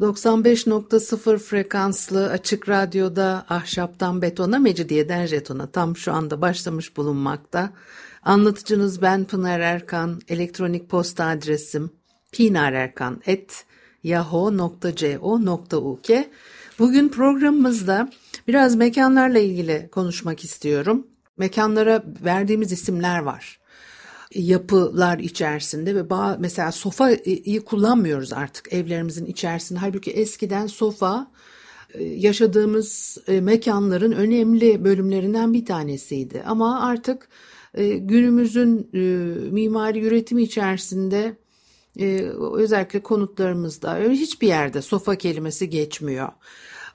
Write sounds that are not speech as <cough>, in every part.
95.0 frekanslı açık radyoda ahşaptan betona, mecidiyeden jetona tam şu anda başlamış bulunmakta. Anlatıcınız ben Pınar Erkan, elektronik posta adresim pinarerkan.yahoo.co.uk Bugün programımızda biraz mekanlarla ilgili konuşmak istiyorum. Mekanlara verdiğimiz isimler var yapılar içerisinde ve mesela sofayı kullanmıyoruz artık evlerimizin içerisinde. Halbuki eskiden sofa e, yaşadığımız e, mekanların önemli bölümlerinden bir tanesiydi. Ama artık e, günümüzün mimari üretimi içerisinde özellikle konutlarımızda hiçbir yerde sofa kelimesi geçmiyor.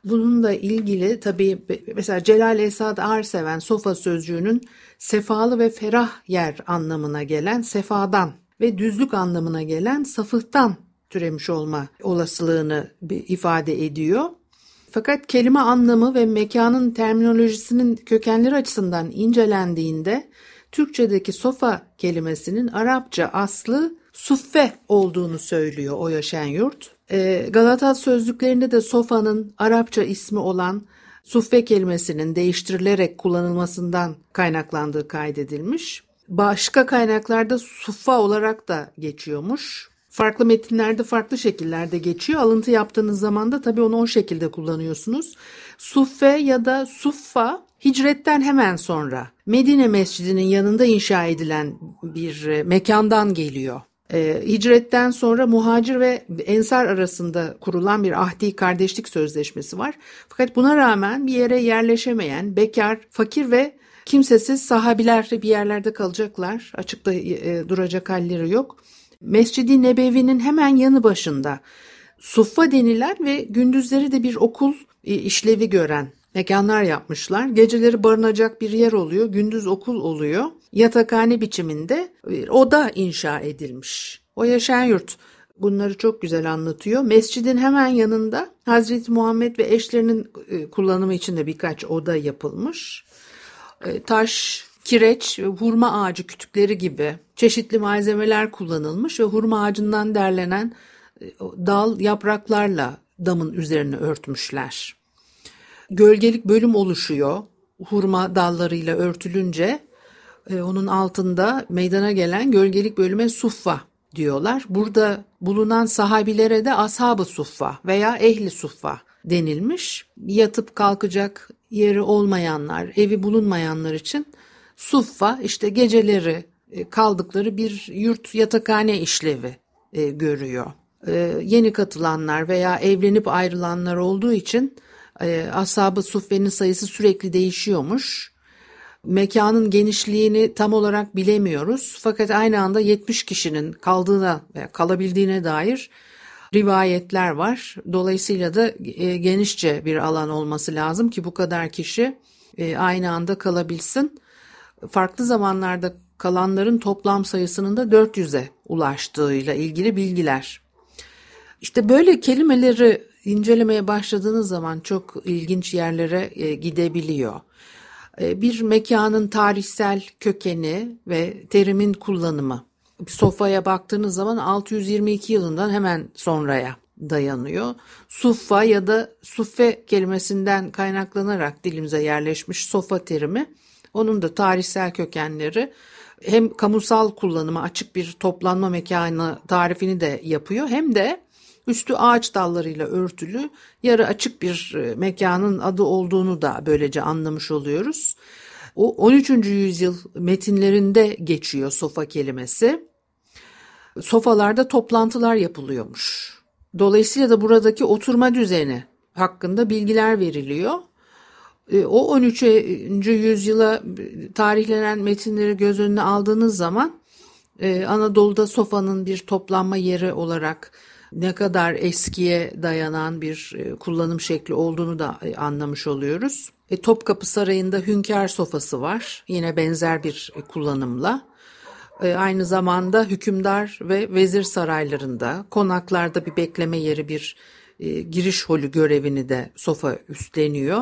Bununla ilgili tabii mesela Celal Esad Arseven sofa sözcüğünün sefalı ve ferah yer anlamına gelen sefadan ve düzlük anlamına gelen safıhtan türemiş olma olasılığını ifade ediyor. Fakat kelime anlamı ve mekanın terminolojisinin kökenleri açısından incelendiğinde Türkçedeki sofa kelimesinin Arapça aslı suffe olduğunu söylüyor Oya Şenyurt. E, Galata sözlüklerinde de sofanın Arapça ismi olan suffe kelimesinin değiştirilerek kullanılmasından kaynaklandığı kaydedilmiş. Başka kaynaklarda suffa olarak da geçiyormuş. Farklı metinlerde farklı şekillerde geçiyor. Alıntı yaptığınız zaman da tabii onu o şekilde kullanıyorsunuz. Suffe ya da suffa hicretten hemen sonra Medine Mescidi'nin yanında inşa edilen bir e, mekandan geliyor. E, hicretten sonra muhacir ve ensar arasında kurulan bir ahdi kardeşlik sözleşmesi var. Fakat buna rağmen bir yere yerleşemeyen bekar, fakir ve kimsesiz sahabiler bir yerlerde kalacaklar. Açıkta e, duracak halleri yok. Mescidi Nebevi'nin hemen yanı başında Suffa denilen ve gündüzleri de bir okul e, işlevi gören mekanlar yapmışlar. Geceleri barınacak bir yer oluyor, gündüz okul oluyor. Yatakhane biçiminde bir oda inşa edilmiş. O yaşayan yurt bunları çok güzel anlatıyor. Mescidin hemen yanında Hazreti Muhammed ve eşlerinin e, kullanımı için de birkaç oda yapılmış. E, taş, kireç, hurma ağacı kütükleri gibi çeşitli malzemeler kullanılmış ve hurma ağacından derlenen e, dal yapraklarla damın üzerine örtmüşler gölgelik bölüm oluşuyor. Hurma dallarıyla örtülünce e, onun altında meydana gelen gölgelik bölüme suffa diyorlar. Burada bulunan sahabilere de ashab-ı suffa veya ehli suffa denilmiş. Yatıp kalkacak yeri olmayanlar, evi bulunmayanlar için suffa işte geceleri e, kaldıkları bir yurt yatakhane işlevi e, görüyor. E, yeni katılanlar veya evlenip ayrılanlar olduğu için e, ashab-ı suffenin sayısı sürekli değişiyormuş. Mekanın genişliğini tam olarak bilemiyoruz. Fakat aynı anda 70 kişinin kaldığına veya kalabildiğine dair rivayetler var. Dolayısıyla da e, genişçe bir alan olması lazım ki bu kadar kişi e, aynı anda kalabilsin. Farklı zamanlarda kalanların toplam sayısının da 400'e ulaştığıyla ilgili bilgiler. İşte böyle kelimeleri incelemeye başladığınız zaman çok ilginç yerlere e, gidebiliyor. E, bir mekanın tarihsel kökeni ve terimin kullanımı. Sofaya baktığınız zaman 622 yılından hemen sonraya dayanıyor. Suffa ya da suffe kelimesinden kaynaklanarak dilimize yerleşmiş sofa terimi. Onun da tarihsel kökenleri hem kamusal kullanıma açık bir toplanma mekanı tarifini de yapıyor hem de Üstü ağaç dallarıyla örtülü, yarı açık bir e, mekanın adı olduğunu da böylece anlamış oluyoruz. O 13. yüzyıl metinlerinde geçiyor sofa kelimesi. Sofalarda toplantılar yapılıyormuş. Dolayısıyla da buradaki oturma düzeni hakkında bilgiler veriliyor. E, o 13. yüzyıla tarihlenen metinleri göz önüne aldığınız zaman e, Anadolu'da sofanın bir toplanma yeri olarak ne kadar eskiye dayanan bir e, kullanım şekli olduğunu da e, anlamış oluyoruz. E, Topkapı Sarayı'nda hünkâr sofası var. Yine benzer bir e, kullanımla. E, aynı zamanda hükümdar ve vezir saraylarında, konaklarda bir bekleme yeri, bir e, giriş holü görevini de sofa üstleniyor.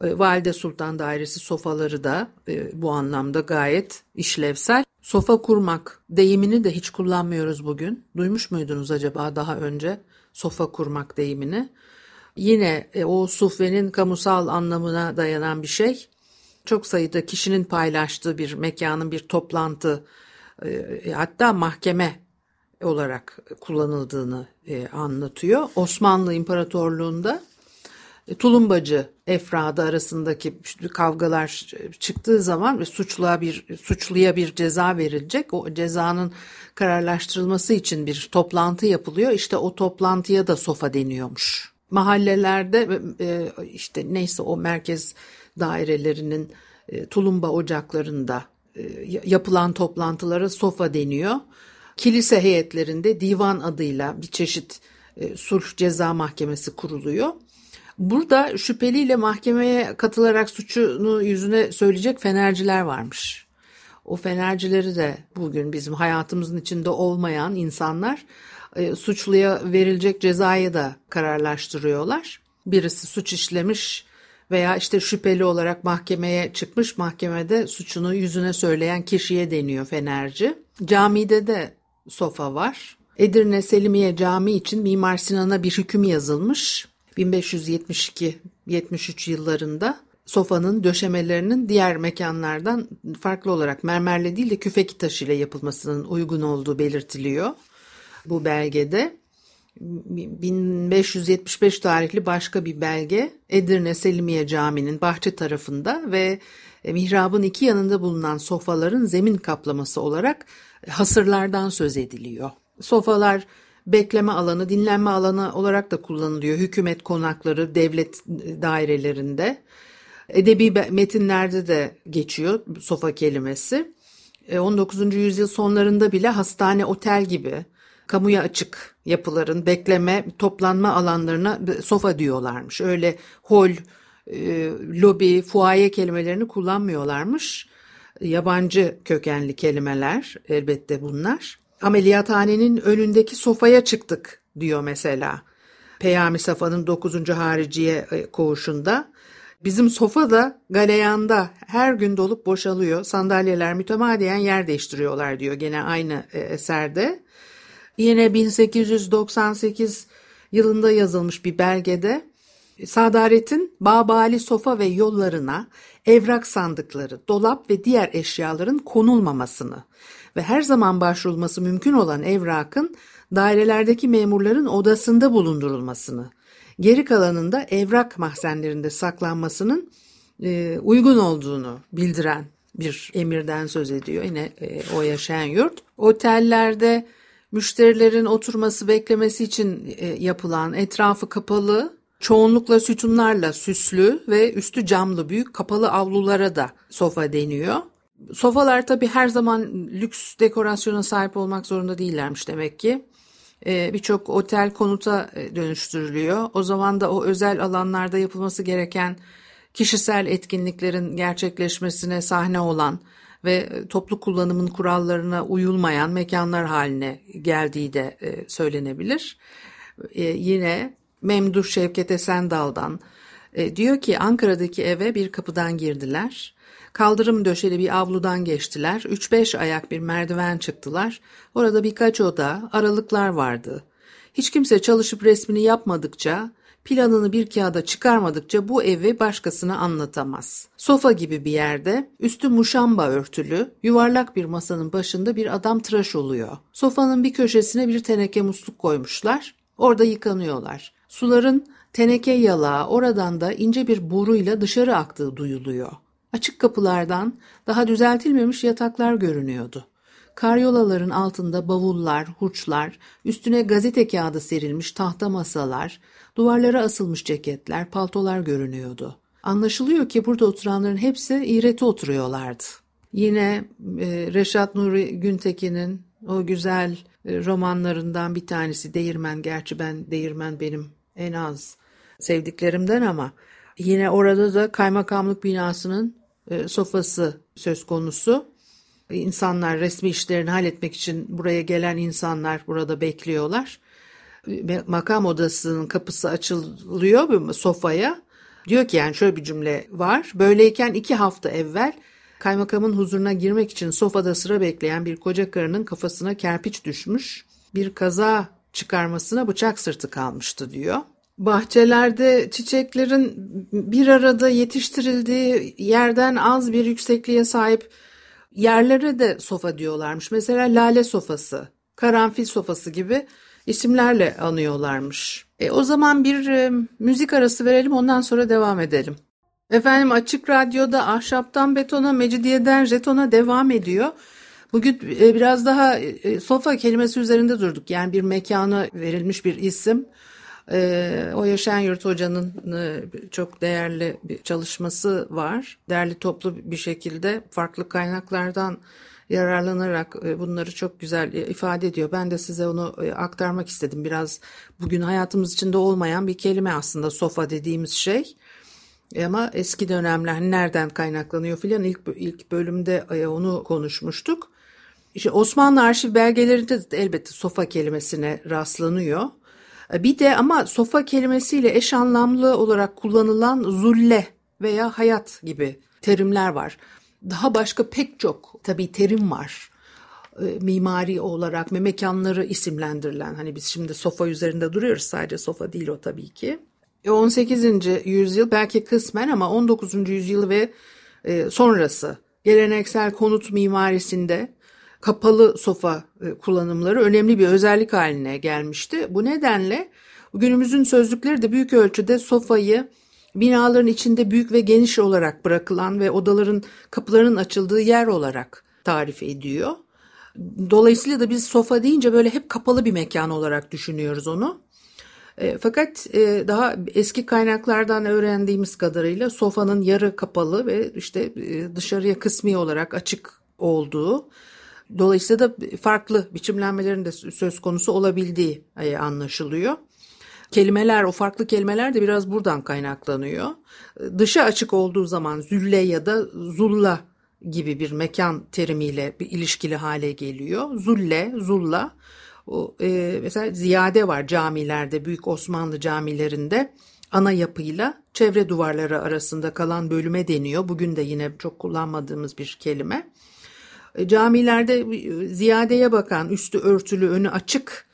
Valide Sultan Dairesi sofaları da bu anlamda gayet işlevsel. Sofa kurmak deyimini de hiç kullanmıyoruz bugün. Duymuş muydunuz acaba daha önce sofa kurmak deyimini? Yine e, o sufvenin kamusal anlamına dayanan bir şey. Çok sayıda kişinin paylaştığı bir mekanın bir toplantı hatta mahkeme olarak kullanıldığını anlatıyor. Osmanlı İmparatorluğu'nda tulumbacı efradı arasındaki kavgalar çıktığı zaman ve suçluya bir suçluya bir ceza verilecek. O cezanın kararlaştırılması için bir toplantı yapılıyor. İşte o toplantıya da sofa deniyormuş. Mahallelerde e, işte neyse o merkez dairelerinin e, tulumba ocaklarında e, yapılan toplantılara sofa deniyor. Kilise heyetlerinde divan adıyla bir çeşit sulh ceza mahkemesi kuruluyor. Burada şüpheliyle mahkemeye katılarak suçunu yüzüne söyleyecek fenerciler varmış. O fenercileri de bugün bizim hayatımızın içinde olmayan insanlar e, suçluya verilecek cezayı da kararlaştırıyorlar. Birisi suç işlemiş veya işte şüpheli olarak mahkemeye çıkmış mahkemede suçunu yüzüne söyleyen kişiye deniyor fenerci. Camide de sofa var. Edirne Selimiye Camii için Mimar Sinan'a bir hüküm yazılmış. 1572-73 yıllarında sofanın döşemelerinin diğer mekanlardan farklı olarak mermerle değil de küfeki taşı ile yapılmasının uygun olduğu belirtiliyor bu belgede. 1575 tarihli başka bir belge Edirne Selimiye Camii'nin bahçe tarafında ve mihrabın iki yanında bulunan sofaların zemin kaplaması olarak hasırlardan söz ediliyor. Sofalar bekleme alanı, dinlenme alanı olarak da kullanılıyor. Hükümet konakları, devlet dairelerinde. Edebi metinlerde de geçiyor sofa kelimesi. 19. E, yüzyıl sonlarında bile hastane, otel gibi kamuya açık yapıların bekleme, toplanma alanlarına sofa diyorlarmış. Öyle hol, e, lobi, fuaye kelimelerini kullanmıyorlarmış. Yabancı kökenli kelimeler elbette bunlar. Ameliyathanenin önündeki sofaya çıktık diyor mesela. Peyami Safa'nın 9. hariciye e, koğuşunda. Bizim sofa da galeyanda her gün dolup boşalıyor. Sandalyeler mütemadiyen yer değiştiriyorlar diyor gene aynı e, eserde. Yine 1898 yılında yazılmış bir belgede Sadaret'in Babali sofa ve yollarına evrak sandıkları, dolap ve diğer eşyaların konulmamasını ve her zaman başvurulması mümkün olan evrakın dairelerdeki memurların odasında bulundurulmasını, geri kalanında evrak mahzenlerinde saklanmasının e, uygun olduğunu bildiren bir emirden söz ediyor. Yine e, o yaşayan yurt. Otellerde müşterilerin oturması beklemesi için e, yapılan etrafı kapalı çoğunlukla sütunlarla süslü ve üstü camlı büyük kapalı avlulara da sofa deniyor. Sofalar tabii her zaman lüks dekorasyona sahip olmak zorunda değillermiş demek ki. Ee, Birçok otel konuta e, dönüştürülüyor. O zaman da o özel alanlarda yapılması gereken kişisel etkinliklerin gerçekleşmesine sahne olan ve e, toplu kullanımın kurallarına uyulmayan mekanlar haline geldiği de e, söylenebilir. E, yine Memduh Şevket Esendal'dan diyor ki Ankara'daki eve bir kapıdan girdiler. Kaldırım döşeli bir avludan geçtiler. Üç beş ayak bir merdiven çıktılar. Orada birkaç oda, aralıklar vardı. Hiç kimse çalışıp resmini yapmadıkça planını bir kağıda çıkarmadıkça bu evi başkasına anlatamaz. Sofa gibi bir yerde üstü muşamba örtülü yuvarlak bir masanın başında bir adam tıraş oluyor. Sofanın bir köşesine bir teneke musluk koymuşlar. Orada yıkanıyorlar. Suların teneke yalağı oradan da ince bir boruyla dışarı aktığı duyuluyor. Açık kapılardan daha düzeltilmemiş yataklar görünüyordu. Karyolaların altında bavullar, hurçlar, üstüne gazete kağıdı serilmiş tahta masalar, duvarlara asılmış ceketler, paltolar görünüyordu. Anlaşılıyor ki burada oturanların hepsi iğreti oturuyorlardı. Yine e, Reşat Nuri Güntekin'in o güzel e, romanlarından bir tanesi Değirmen. Gerçi ben Değirmen benim en az sevdiklerimden ama yine orada da kaymakamlık binasının sofası söz konusu. İnsanlar resmi işlerini halletmek için buraya gelen insanlar burada bekliyorlar. Makam odasının kapısı açılıyor sofaya. Diyor ki yani şöyle bir cümle var. Böyleyken iki hafta evvel kaymakamın huzuruna girmek için sofada sıra bekleyen bir koca karının kafasına kerpiç düşmüş. Bir kaza çıkarmasına bıçak sırtı kalmıştı diyor. Bahçelerde çiçeklerin bir arada yetiştirildiği yerden az bir yüksekliğe sahip yerlere de sofa diyorlarmış. Mesela lale sofası, karanfil sofası gibi isimlerle anıyorlarmış. E, o zaman bir e, müzik arası verelim ondan sonra devam edelim. Efendim Açık Radyo'da ahşaptan betona, mecidiyeden jetona devam ediyor. Bugün e, biraz daha e, sofa kelimesi üzerinde durduk. Yani bir mekana verilmiş bir isim. E, o Yaşayan Yurt Hoca'nın çok değerli bir çalışması var. Değerli toplu bir şekilde farklı kaynaklardan yararlanarak bunları çok güzel ifade ediyor. Ben de size onu aktarmak istedim. Biraz bugün hayatımız içinde olmayan bir kelime aslında sofa dediğimiz şey. Ama eski dönemler nereden kaynaklanıyor filan ilk, ilk bölümde onu konuşmuştuk. İşte Osmanlı arşiv belgelerinde de elbette sofa kelimesine rastlanıyor. Bir de ama sofa kelimesiyle eş anlamlı olarak kullanılan zulle veya hayat gibi terimler var. Daha başka pek çok tabii terim var e, mimari olarak mekanları isimlendirilen. Hani biz şimdi sofa üzerinde duruyoruz sadece sofa değil o tabii ki. 18. E, yüzyıl belki kısmen ama 19. yüzyıl ve e, sonrası geleneksel konut mimarisinde kapalı sofa e, kullanımları önemli bir özellik haline gelmişti. Bu nedenle günümüzün sözlükleri de büyük ölçüde sofayı binaların içinde büyük ve geniş olarak bırakılan ve odaların kapılarının açıldığı yer olarak tarif ediyor. Dolayısıyla da biz sofa deyince böyle hep kapalı bir mekan olarak düşünüyoruz onu. E, fakat e, daha eski kaynaklardan öğrendiğimiz kadarıyla sofanın yarı kapalı ve işte dışarıya kısmi olarak açık olduğu, dolayısıyla da farklı biçimlenmelerin de söz konusu olabildiği anlaşılıyor. Kelimeler, o farklı kelimeler de biraz buradan kaynaklanıyor. Dışı açık olduğu zaman zülle ya da zulla gibi bir mekan terimiyle bir ilişkili hale geliyor. Zulle, zulla o, e, mesela ziyade var camilerde, büyük Osmanlı camilerinde ana yapıyla çevre duvarları arasında kalan bölüme deniyor. Bugün de yine çok kullanmadığımız bir kelime. E, camilerde e, ziyadeye bakan, üstü örtülü, önü açık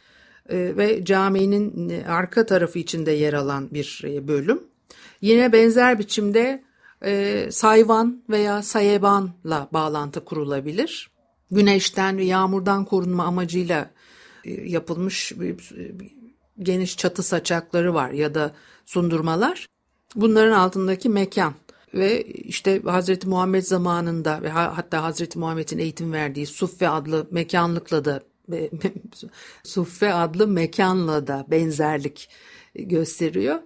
e, ve caminin arka tarafı içinde yer alan bir bölüm. Yine benzer biçimde sayvan veya sayebanla bağlantı kurulabilir. Güneşten ve yağmurdan korunma amacıyla yapılmış geniş çatı saçakları var ya da sundurmalar. Bunların altındaki mekan ve işte Hazreti Muhammed zamanında ve hatta Hazreti Muhammed'in eğitim verdiği Suffe adlı mekanlıkla da <laughs> Suffe adlı mekanla da benzerlik gösteriyor.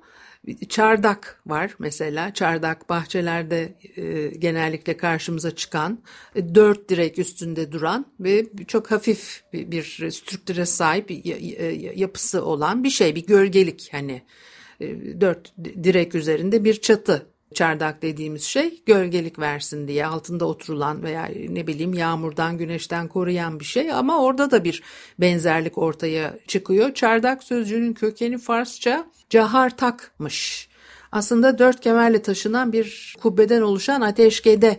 Çardak var mesela. Çardak bahçelerde e, genellikle karşımıza çıkan, e, dört direk üstünde duran ve çok hafif bir, bir strüktüre sahip yapısı olan bir şey, bir gölgelik hani e, dört direk üzerinde bir çatı çardak dediğimiz şey gölgelik versin diye altında oturulan veya ne bileyim yağmurdan güneşten koruyan bir şey ama orada da bir benzerlik ortaya çıkıyor. Çardak sözcüğünün kökeni Farsça cahartakmış. Aslında dört kemerle taşınan bir kubbeden oluşan ateşkede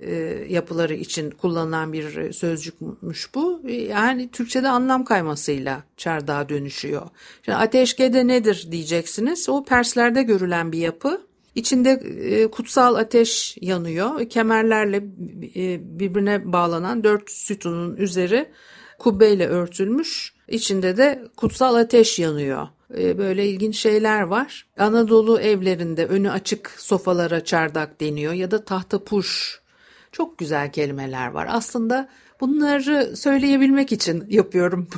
e, yapıları için kullanılan bir sözcükmüş bu. Yani Türkçe'de anlam kaymasıyla çardağa dönüşüyor. Şimdi ateşkede nedir diyeceksiniz. O Perslerde görülen bir yapı. İçinde e, kutsal ateş yanıyor. Kemerlerle e, birbirine bağlanan dört sütunun üzeri kubbeyle örtülmüş. İçinde de kutsal ateş yanıyor. E, böyle ilginç şeyler var. Anadolu evlerinde önü açık sofalara çardak deniyor ya da tahta puş. Çok güzel kelimeler var. Aslında bunları söyleyebilmek için yapıyorum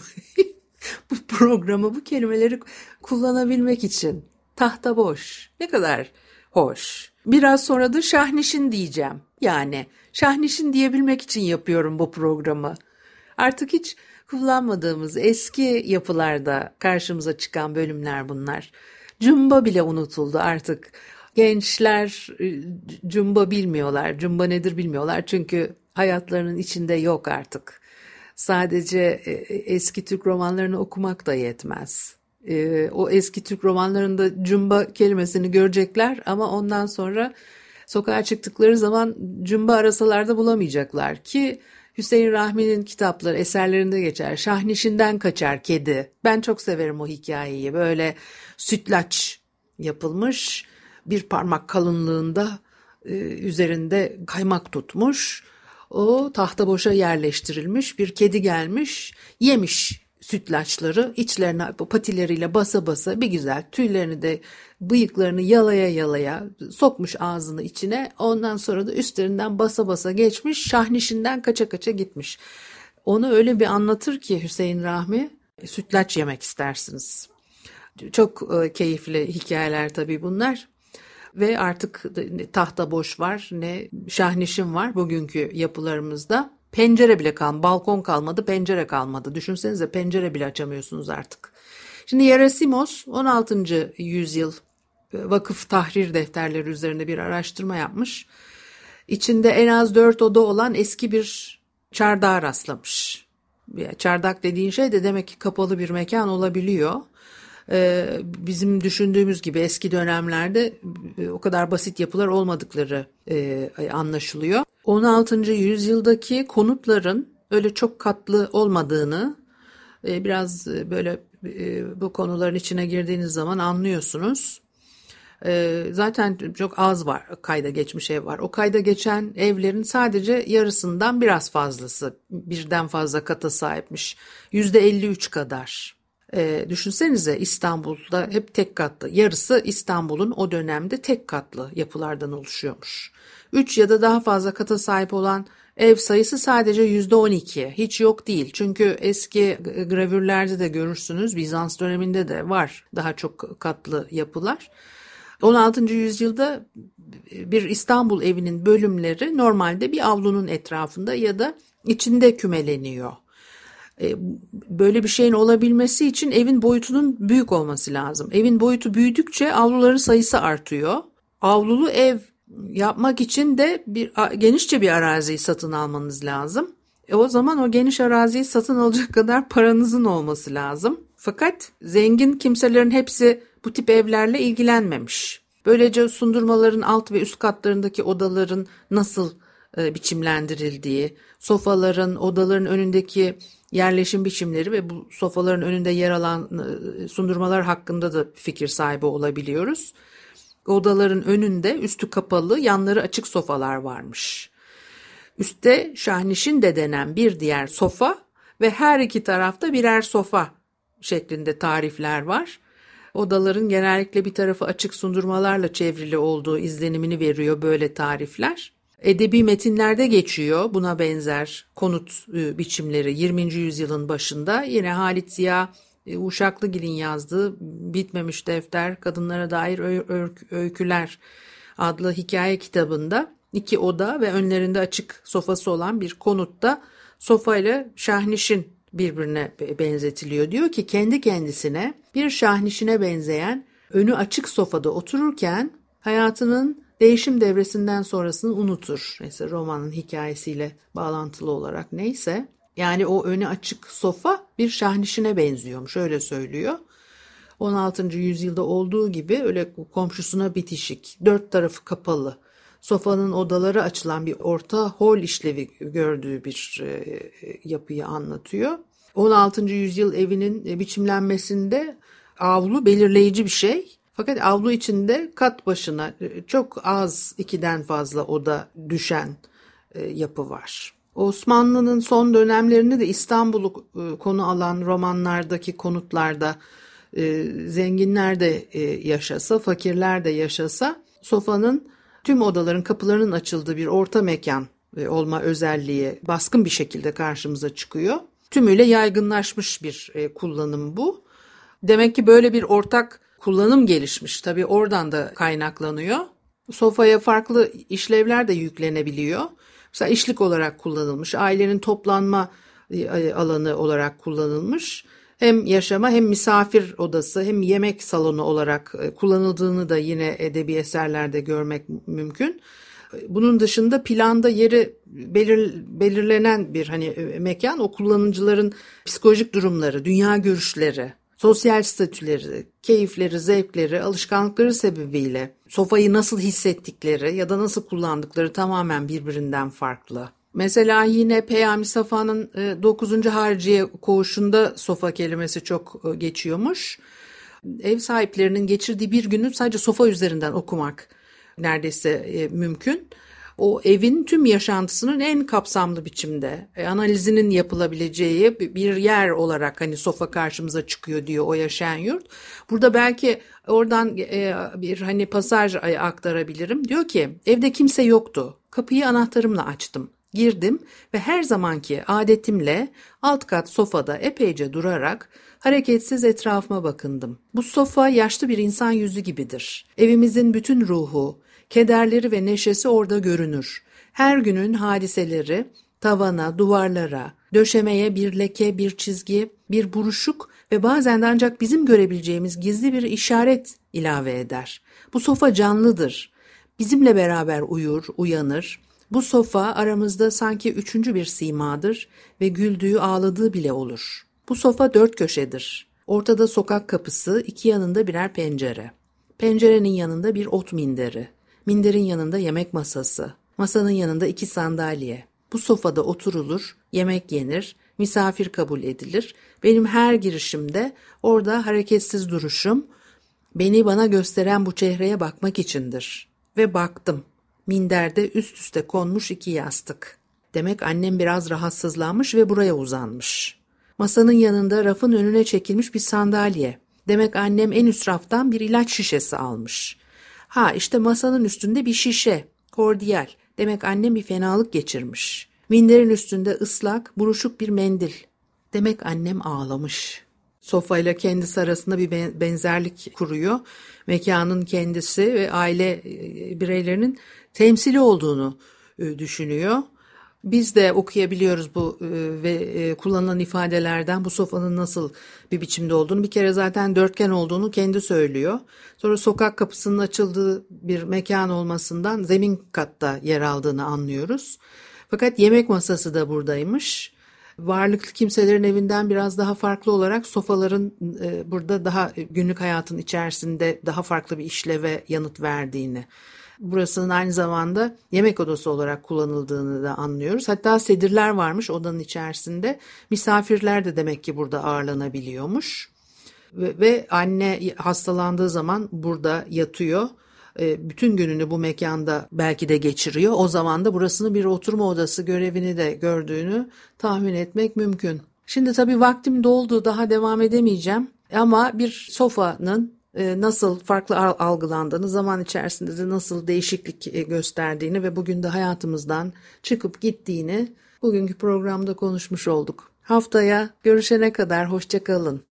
<laughs> bu programı, bu kelimeleri kullanabilmek için. Tahta boş. Ne kadar hoş. Biraz sonra da şahnişin diyeceğim. Yani şahnişin diyebilmek için yapıyorum bu programı. Artık hiç kullanmadığımız eski yapılarda karşımıza çıkan bölümler bunlar. Cumba bile unutuldu artık. Gençler e, cumba bilmiyorlar. Cumba nedir bilmiyorlar. Çünkü hayatlarının içinde yok artık. Sadece e, eski Türk romanlarını okumak da yetmez. E, o eski Türk romanlarında cumba kelimesini görecekler ama ondan sonra sokağa çıktıkları zaman cumba arasalarda bulamayacaklar ki Hüseyin Rahmi'nin kitapları eserlerinde geçer. Şahnişinden kaçar kedi. Ben çok severim o hikayeyi. Böyle sütlaç yapılmış bir parmak kalınlığında e, üzerinde kaymak tutmuş. O tahta boşa yerleştirilmiş bir kedi gelmiş yemiş sütlaçları içlerine patileriyle basa basa bir güzel tüylerini de bıyıklarını yalaya yalaya sokmuş ağzını içine ondan sonra da üstlerinden basa basa geçmiş şahnişinden kaça kaça gitmiş. Onu öyle bir anlatır ki Hüseyin Rahmi sütlaç yemek istersiniz. Çok e, keyifli hikayeler tabii bunlar ve artık tahta boş var ne şahnişim var bugünkü yapılarımızda. Pencere bile kalmadı, balkon kalmadı, pencere kalmadı. Düşünsenize pencere bile açamıyorsunuz artık. Şimdi Yerasimos 16. yüzyıl e, vakıf tahrir defterleri üzerinde bir araştırma yapmış. İçinde en az dört oda olan eski bir çardağa rastlamış. Çardak dediğin şey de demek ki kapalı bir mekan olabiliyor. Ee, bizim düşündüğümüz gibi eski dönemlerde e, o kadar basit yapılar olmadıkları e, anlaşılıyor. 16. yüzyıldaki konutların öyle çok katlı olmadığını e, biraz böyle bu konuların içine girdiğiniz zaman anlıyorsunuz. Zaten çok az var kayda geçmiş ev var. O kayda geçen evlerin sadece yarısından biraz fazlası birden fazla kata sahipmiş. %53 kadar. E, düşünsenize İstanbul'da hep tek katlı. Yarısı İstanbul'un o dönemde tek katlı yapılardan oluşuyormuş. 3 ya da daha fazla kata sahip olan ev sayısı sadece %12. Hiç yok değil. Çünkü eski gravürlerde de görürsünüz Bizans döneminde de var daha çok katlı yapılar. 16. yüzyılda bir İstanbul evinin bölümleri normalde bir avlunun etrafında ya da içinde kümeleniyor. E, böyle bir şeyin olabilmesi için evin boyutunun büyük olması lazım. Evin boyutu büyüdükçe avluların sayısı artıyor. Avlulu ev yapmak için de bir genişçe bir araziyi satın almanız lazım. E o zaman o geniş araziyi satın alacak kadar paranızın olması lazım. Fakat zengin kimselerin hepsi bu tip evlerle ilgilenmemiş. Böylece sundurmaların alt ve üst katlarındaki odaların nasıl e, biçimlendirildiği, sofaların, odaların önündeki yerleşim biçimleri ve bu sofaların önünde yer alan e, sundurmalar hakkında da fikir sahibi olabiliyoruz. Odaların önünde üstü kapalı, yanları açık sofalar varmış. Üste şahnişin de denen bir diğer sofa ve her iki tarafta birer sofa şeklinde tarifler var. Odaların genellikle bir tarafı açık sundurmalarla çevrili olduğu izlenimini veriyor böyle tarifler. Edebi metinlerde geçiyor buna benzer konut e, biçimleri 20. yüzyılın başında. Yine Halit Ziya Uşaklıgil'in yazdığı Bitmemiş Defter Kadınlara Dair Öyküler adlı hikaye kitabında iki oda ve önlerinde açık sofası olan bir konutta sofayla şahnişin birbirine benzetiliyor. Diyor ki kendi kendisine bir şahnişine benzeyen önü açık sofada otururken hayatının değişim devresinden sonrasını unutur. Mesela romanın hikayesiyle bağlantılı olarak neyse. Yani o önü açık sofa bir şahnişine benziyormuş öyle söylüyor. 16. yüzyılda olduğu gibi öyle komşusuna bitişik, dört tarafı kapalı, sofanın odaları açılan bir orta hol işlevi gördüğü bir e, yapıyı anlatıyor. 16. yüzyıl evinin biçimlenmesinde avlu belirleyici bir şey. Fakat avlu içinde kat başına e, çok az ikiden fazla oda düşen e, yapı var. Osmanlı'nın son dönemlerinde de İstanbul'u e, konu alan romanlardaki konutlarda zenginler de yaşasa, fakirler de yaşasa sofanın tüm odaların kapılarının açıldığı bir orta mekan olma özelliği baskın bir şekilde karşımıza çıkıyor. Tümüyle yaygınlaşmış bir kullanım bu. Demek ki böyle bir ortak kullanım gelişmiş. Tabii oradan da kaynaklanıyor. Sofaya farklı işlevler de yüklenebiliyor. Mesela işlik olarak kullanılmış, ailenin toplanma e, alanı olarak kullanılmış. Hem yaşama hem misafir odası hem yemek salonu olarak e, kullanıldığını da yine edebi eserlerde görmek mümkün. Bunun dışında planda yeri belir, belirlenen bir hani e, mekan o kullanıcıların psikolojik durumları, dünya görüşleri, sosyal statüleri, keyifleri, zevkleri, alışkanlıkları sebebiyle sofayı nasıl hissettikleri ya da nasıl kullandıkları tamamen birbirinden farklı. Mesela yine Peyami Safa'nın 9. E, Harciye koğuşunda sofa kelimesi çok e, geçiyormuş. Ev sahiplerinin geçirdiği bir günü sadece sofa üzerinden okumak neredeyse e, mümkün. O evin tüm yaşantısının en kapsamlı biçimde analizinin yapılabileceği bir yer olarak hani sofa karşımıza çıkıyor diyor o yaşayan yurt. Burada belki oradan bir hani pasaj aktarabilirim. Diyor ki evde kimse yoktu. Kapıyı anahtarımla açtım. Girdim ve her zamanki adetimle alt kat sofada epeyce durarak hareketsiz etrafıma bakındım. Bu sofa yaşlı bir insan yüzü gibidir. Evimizin bütün ruhu, kederleri ve neşesi orada görünür. Her günün hadiseleri tavana, duvarlara, döşemeye bir leke, bir çizgi, bir buruşuk ve bazen de ancak bizim görebileceğimiz gizli bir işaret ilave eder. Bu sofa canlıdır. Bizimle beraber uyur, uyanır, bu sofa aramızda sanki üçüncü bir simadır ve güldüğü ağladığı bile olur. Bu sofa dört köşedir. Ortada sokak kapısı, iki yanında birer pencere. Pencerenin yanında bir ot minderi. Minderin yanında yemek masası. Masanın yanında iki sandalye. Bu sofada oturulur, yemek yenir, misafir kabul edilir. Benim her girişimde orada hareketsiz duruşum, beni bana gösteren bu çehreye bakmak içindir. Ve baktım. Minderde üst üste konmuş iki yastık. Demek annem biraz rahatsızlanmış ve buraya uzanmış. Masanın yanında rafın önüne çekilmiş bir sandalye. Demek annem en üst raftan bir ilaç şişesi almış. Ha işte masanın üstünde bir şişe, kordiyal. Demek annem bir fenalık geçirmiş. Minderin üstünde ıslak, buruşuk bir mendil. Demek annem ağlamış. Sofayla kendisi arasında bir benzerlik kuruyor. Mekanın kendisi ve aile e, bireylerinin temsili olduğunu e, düşünüyor. Biz de okuyabiliyoruz bu e, ve e, kullanılan ifadelerden bu sofanın nasıl bir biçimde olduğunu. Bir kere zaten dörtgen olduğunu kendi söylüyor. Sonra sokak kapısının açıldığı bir mekan olmasından zemin katta yer aldığını anlıyoruz. Fakat yemek masası da buradaymış. Varlıklı kimselerin evinden biraz daha farklı olarak sofaların burada daha günlük hayatın içerisinde daha farklı bir işleve yanıt verdiğini burasının aynı zamanda yemek odası olarak kullanıldığını da anlıyoruz. Hatta sedirler varmış odanın içerisinde. Misafirler de demek ki burada ağırlanabiliyormuş. Ve, ve anne hastalandığı zaman burada yatıyor. E, bütün gününü bu mekanda belki de geçiriyor. O zaman da burasını bir oturma odası görevini de gördüğünü tahmin etmek mümkün. Şimdi tabii vaktim doldu daha devam edemeyeceğim. Ama bir sofanın nasıl farklı algılandığını, zaman içerisinde de nasıl değişiklik e, gösterdiğini ve bugün de hayatımızdan çıkıp gittiğini bugünkü programda konuşmuş olduk. Haftaya görüşene kadar hoşçakalın.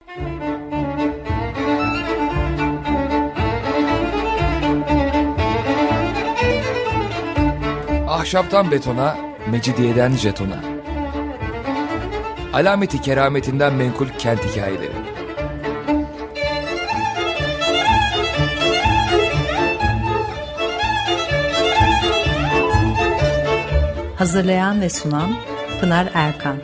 Ahşaptan betona, mecidiyeden jetona. Alameti kerametinden menkul kent hikayeleri. Hazırlayan ve sunan Pınar Erkan